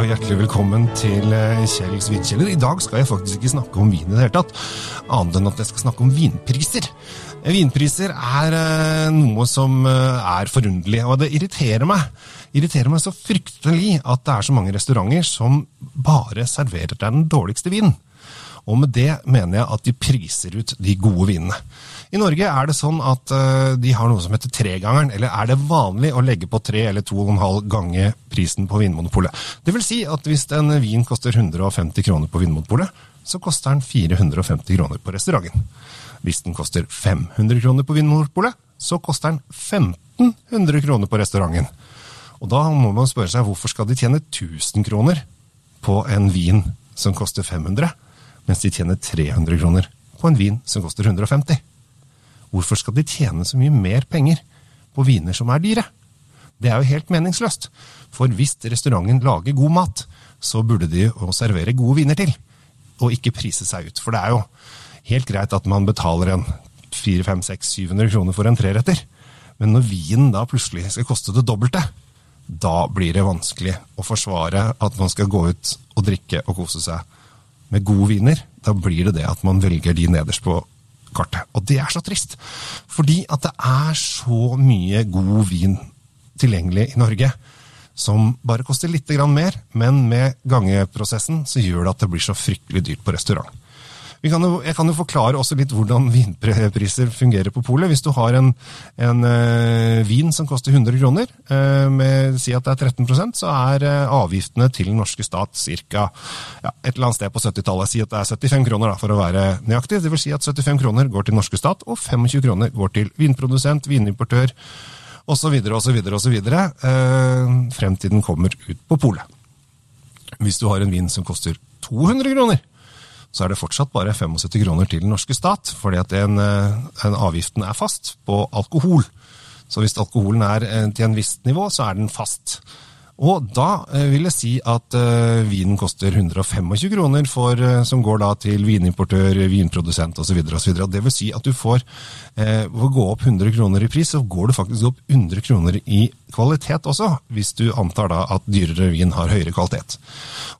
og hjertelig velkommen til eh, Kjells vinkjeller. I dag skal jeg faktisk ikke snakke om vin i det hele tatt, annet enn at jeg skal snakke om vinpriser. Vinpriser er eh, noe som eh, er forunderlig, og det irriterer meg. irriterer meg så fryktelig at det er så mange restauranter som bare serverer deg den dårligste vinen. Og med det mener jeg at de priser ut de gode vinene. I Norge er det sånn at eh, de har noe som heter tregangeren, eller er det vanlig å legge på tre eller to og en halv gange prisen på Vinmonopolet. Det vil si at hvis en vin koster 150 kroner på Vinmonopolet, så koster den 450 kroner på restauranten. Hvis den koster 500 kroner på Vinmonopolet, så koster den 1500 kroner på restauranten. Og da må man spørre seg hvorfor skal de tjene 1000 kroner på en vin som koster 500, mens de tjener 300 kroner på en vin som koster 150. Hvorfor skal de tjene så mye mer penger på viner som er dyre? Det er jo helt meningsløst. For hvis restauranten lager god mat, så burde de jo servere gode viner til, og ikke prise seg ut. For det er jo helt greit at man betaler en 400-500-600-700 kroner for en treretter, men når vinen da plutselig skal koste det dobbelte, da blir det vanskelig å forsvare at man skal gå ut og drikke og kose seg med gode viner. Da blir det det at man velger de nederst på kartet. Og det er så trist, fordi at det er så mye god vin tilgjengelig i Norge som bare koster litt mer, men med gangeprosessen så gjør det at det blir så fryktelig dyrt på restaurant. Kan jo, jeg kan jo forklare også litt hvordan vinpriser fungerer på polet. Hvis du har en, en uh, vin som koster 100 kroner, uh, med si at det er 13% så er uh, avgiftene til den norske stat ca. Ja, et eller annet sted på 70-tallet. Si at det er 75 kroner, da, for å være nøyaktig. Det vil si at 75 kroner går til norske stat, og 25 kroner går til vinprodusent, vinimportør osv. osv. osv. Frem til den kommer ut på polet. Hvis du har en vin som koster 200 kroner, så er det fortsatt bare 75 kroner til den norske stat, fordi at den, den avgiften er fast på alkohol. Så hvis alkoholen er til en visst nivå, så er den fast. Og da vil jeg si at vinen koster 125 kroner, for, som går da til vinimportør, vinprodusent osv. Det vil si at du får for å gå opp 100 kroner i pris, så går du faktisk opp 100 kroner i kvalitet også, hvis du antar da at dyrere vin har høyere kvalitet.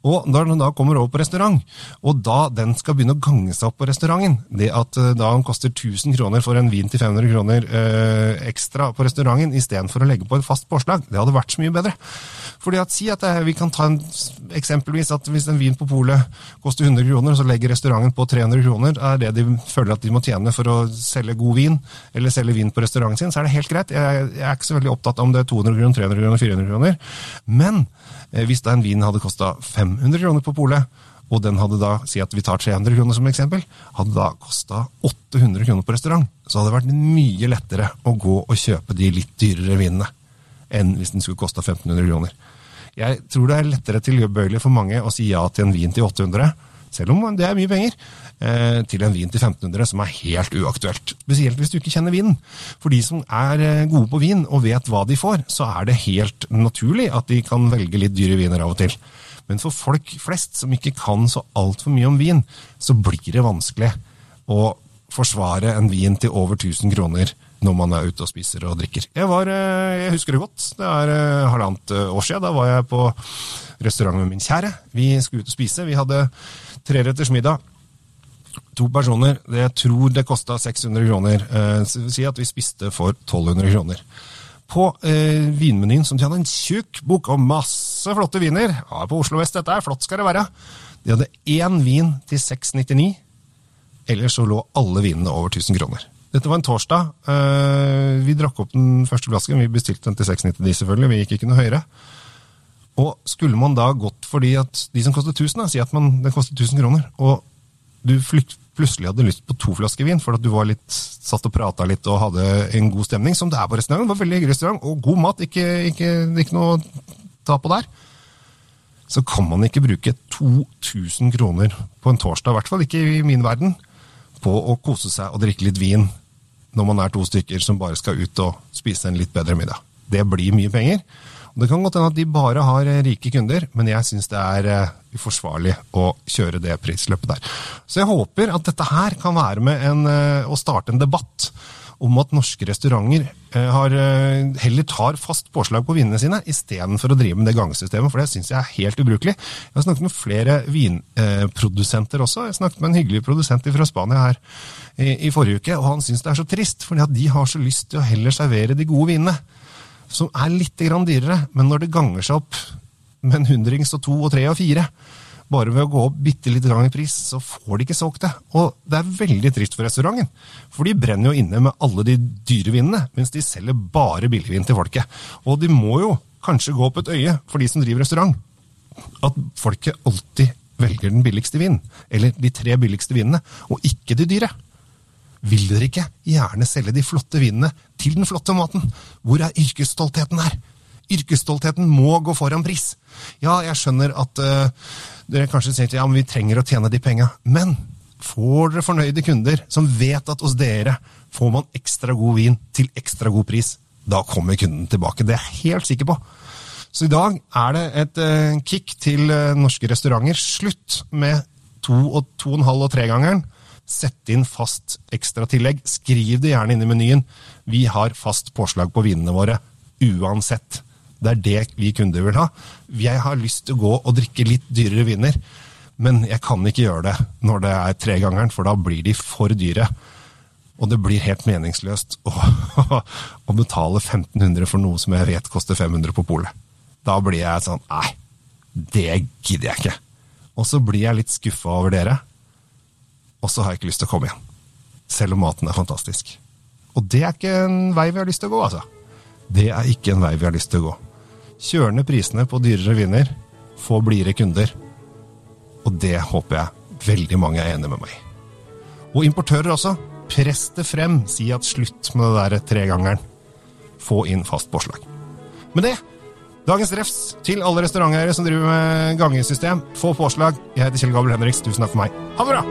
Og når den da kommer over på restaurant, og da den skal begynne å gange seg opp på restauranten, det at da den koster 1000 kroner for en vin til 500 kroner ekstra på restauranten, istedenfor å legge på et fast påslag, det hadde vært så mye bedre. Fordi at Si at vi kan ta en, eksempelvis at hvis en vin på polet koster 100 kroner, så legger restauranten på 300 kroner, er det de føler at de må tjene for å selge god vin, eller selge vin på restauranten sin, så er det helt greit. Jeg, jeg er ikke så veldig opptatt om det er 200 kroner, 300 kroner, 400 kroner. Men eh, hvis da en vin hadde kosta 500 kroner på polet, og den hadde da, si at vi tar 300 kroner som eksempel, hadde da kosta 800 kroner på restaurant, så hadde det vært mye lettere å gå og kjøpe de litt dyrere vinene enn hvis den skulle kosta 1500 kroner. Jeg tror det er lettere tilbøyelig for mange å si ja til en vin til 800, selv om det er mye penger, eh, til en vin til 1500 som er helt uaktuelt. Spesielt hvis du ikke kjenner vinen. For de som er eh, gode på vin og vet hva de får, så er det helt naturlig at de kan velge litt dyre viner av og til. Men for folk flest som ikke kan så altfor mye om vin, så blir det vanskelig å forsvare en vin til over 1000 kroner når man er ute og spiser og drikker. Jeg, var, eh, jeg husker det godt. Det er eh, halvannet eh, år siden. Da var jeg på restaurant med min kjære. Vi skulle ut og spise. Vi hadde treretters middag. To personer. Det jeg tror det kosta 600 kroner. Så vil si at vi spiste for 1200 kroner. På vinmenyen, som de hadde en tjukk bok og masse flotte viner. Ja, på Oslo vest, dette er flott skal det være. De hadde én vin til 699. Ellers så lå alle vinene over 1000 kroner. Dette var en torsdag. Uh, vi drakk opp den første flasken. Vi bestilte den til 699, selvfølgelig. Vi gikk ikke noe høyere. Og skulle man da gått fordi at de som koster 1000, da, si at man, den koster 1000 kroner, og du plutselig hadde lyst på to flasker vin for at du var litt, satt og prata litt og hadde en god stemning, som det er på restauranten. Det var veldig hyggelig restaurant, og god mat. Ikke, ikke, ikke noe å ta på der. Så kan man ikke bruke 2000 kroner på en torsdag, i hvert fall ikke i min verden, på å kose seg og drikke litt vin når man er to stykker som bare skal ut og spise en litt bedre middag. Det blir mye penger. Og det kan godt hende at de bare har eh, rike kunder, men jeg syns det er uh, uforsvarlig å kjøre det prisløpet der. Så jeg håper at dette her kan være med en, uh, å starte en debatt om at norske restauranter eh, har, eh, heller tar fast påslag på vinene sine istedenfor å drive med det gangsystemet, for det syns jeg er helt ubrukelig. Jeg har snakket med flere vinprodusenter også. Jeg snakket med en hyggelig produsent fra Spania her i, i forrige uke, og han syns det er så trist, fordi at de har så lyst til å heller servere de gode vinene. Som er litt grann dyrere, men når det ganger seg opp med en hundrings og to og tre og fire, bare ved å gå opp bitte litt i pris, så får de ikke solgt det. Og det er veldig trist for restauranten. For de brenner jo inne med alle de dyre vinene, mens de selger bare billigvin til folket. Og de må jo kanskje gå opp et øye for de som driver restaurant. At folket alltid velger den billigste vinen, eller de tre billigste vinene, og ikke de dyre. Vil dere ikke gjerne selge de flotte vinene til den flotte maten? Hvor er yrkesstoltheten her? Yrkesstoltheten må gå foran pris. Ja, jeg skjønner at uh, dere kanskje sier ja, vi trenger å tjene de penga. Men får dere fornøyde kunder som vet at hos dere får man ekstra god vin til ekstra god pris, da kommer kunden tilbake. Det er jeg helt sikker på. Så i dag er det et uh, kick til uh, norske restauranter. Slutt med to og to og en halv og tregangeren. Sett inn fast ekstratillegg. Skriv det gjerne inn i menyen. Vi har fast påslag på vinene våre uansett. Det er det vi kunder vil ha. Jeg har lyst til å gå og drikke litt dyrere viner, men jeg kan ikke gjøre det når det er tregangeren, for da blir de for dyre. Og det blir helt meningsløst å, å betale 1500 for noe som jeg vet koster 500 på polet. Da blir jeg sånn Nei, det gidder jeg ikke. Og så blir jeg litt skuffa over dere, og så har jeg ikke lyst til å komme igjen. Selv om maten er fantastisk. Og det er ikke en vei vi har lyst til å gå, altså. Det er ikke en vei vi har lyst til å gå. Kjør ned prisene på dyrere viner. Få blidere kunder. Og det håper jeg veldig mange er enig med meg. Og importører også. Press det frem. Si at slutt med det der tregangeren. Få inn fast påslag. Med det, dagens refs til alle restauranteiere som driver med gangesystem. Få påslag. Jeg heter Kjell Gabel Henriks. Tusen takk for meg. Ha det bra!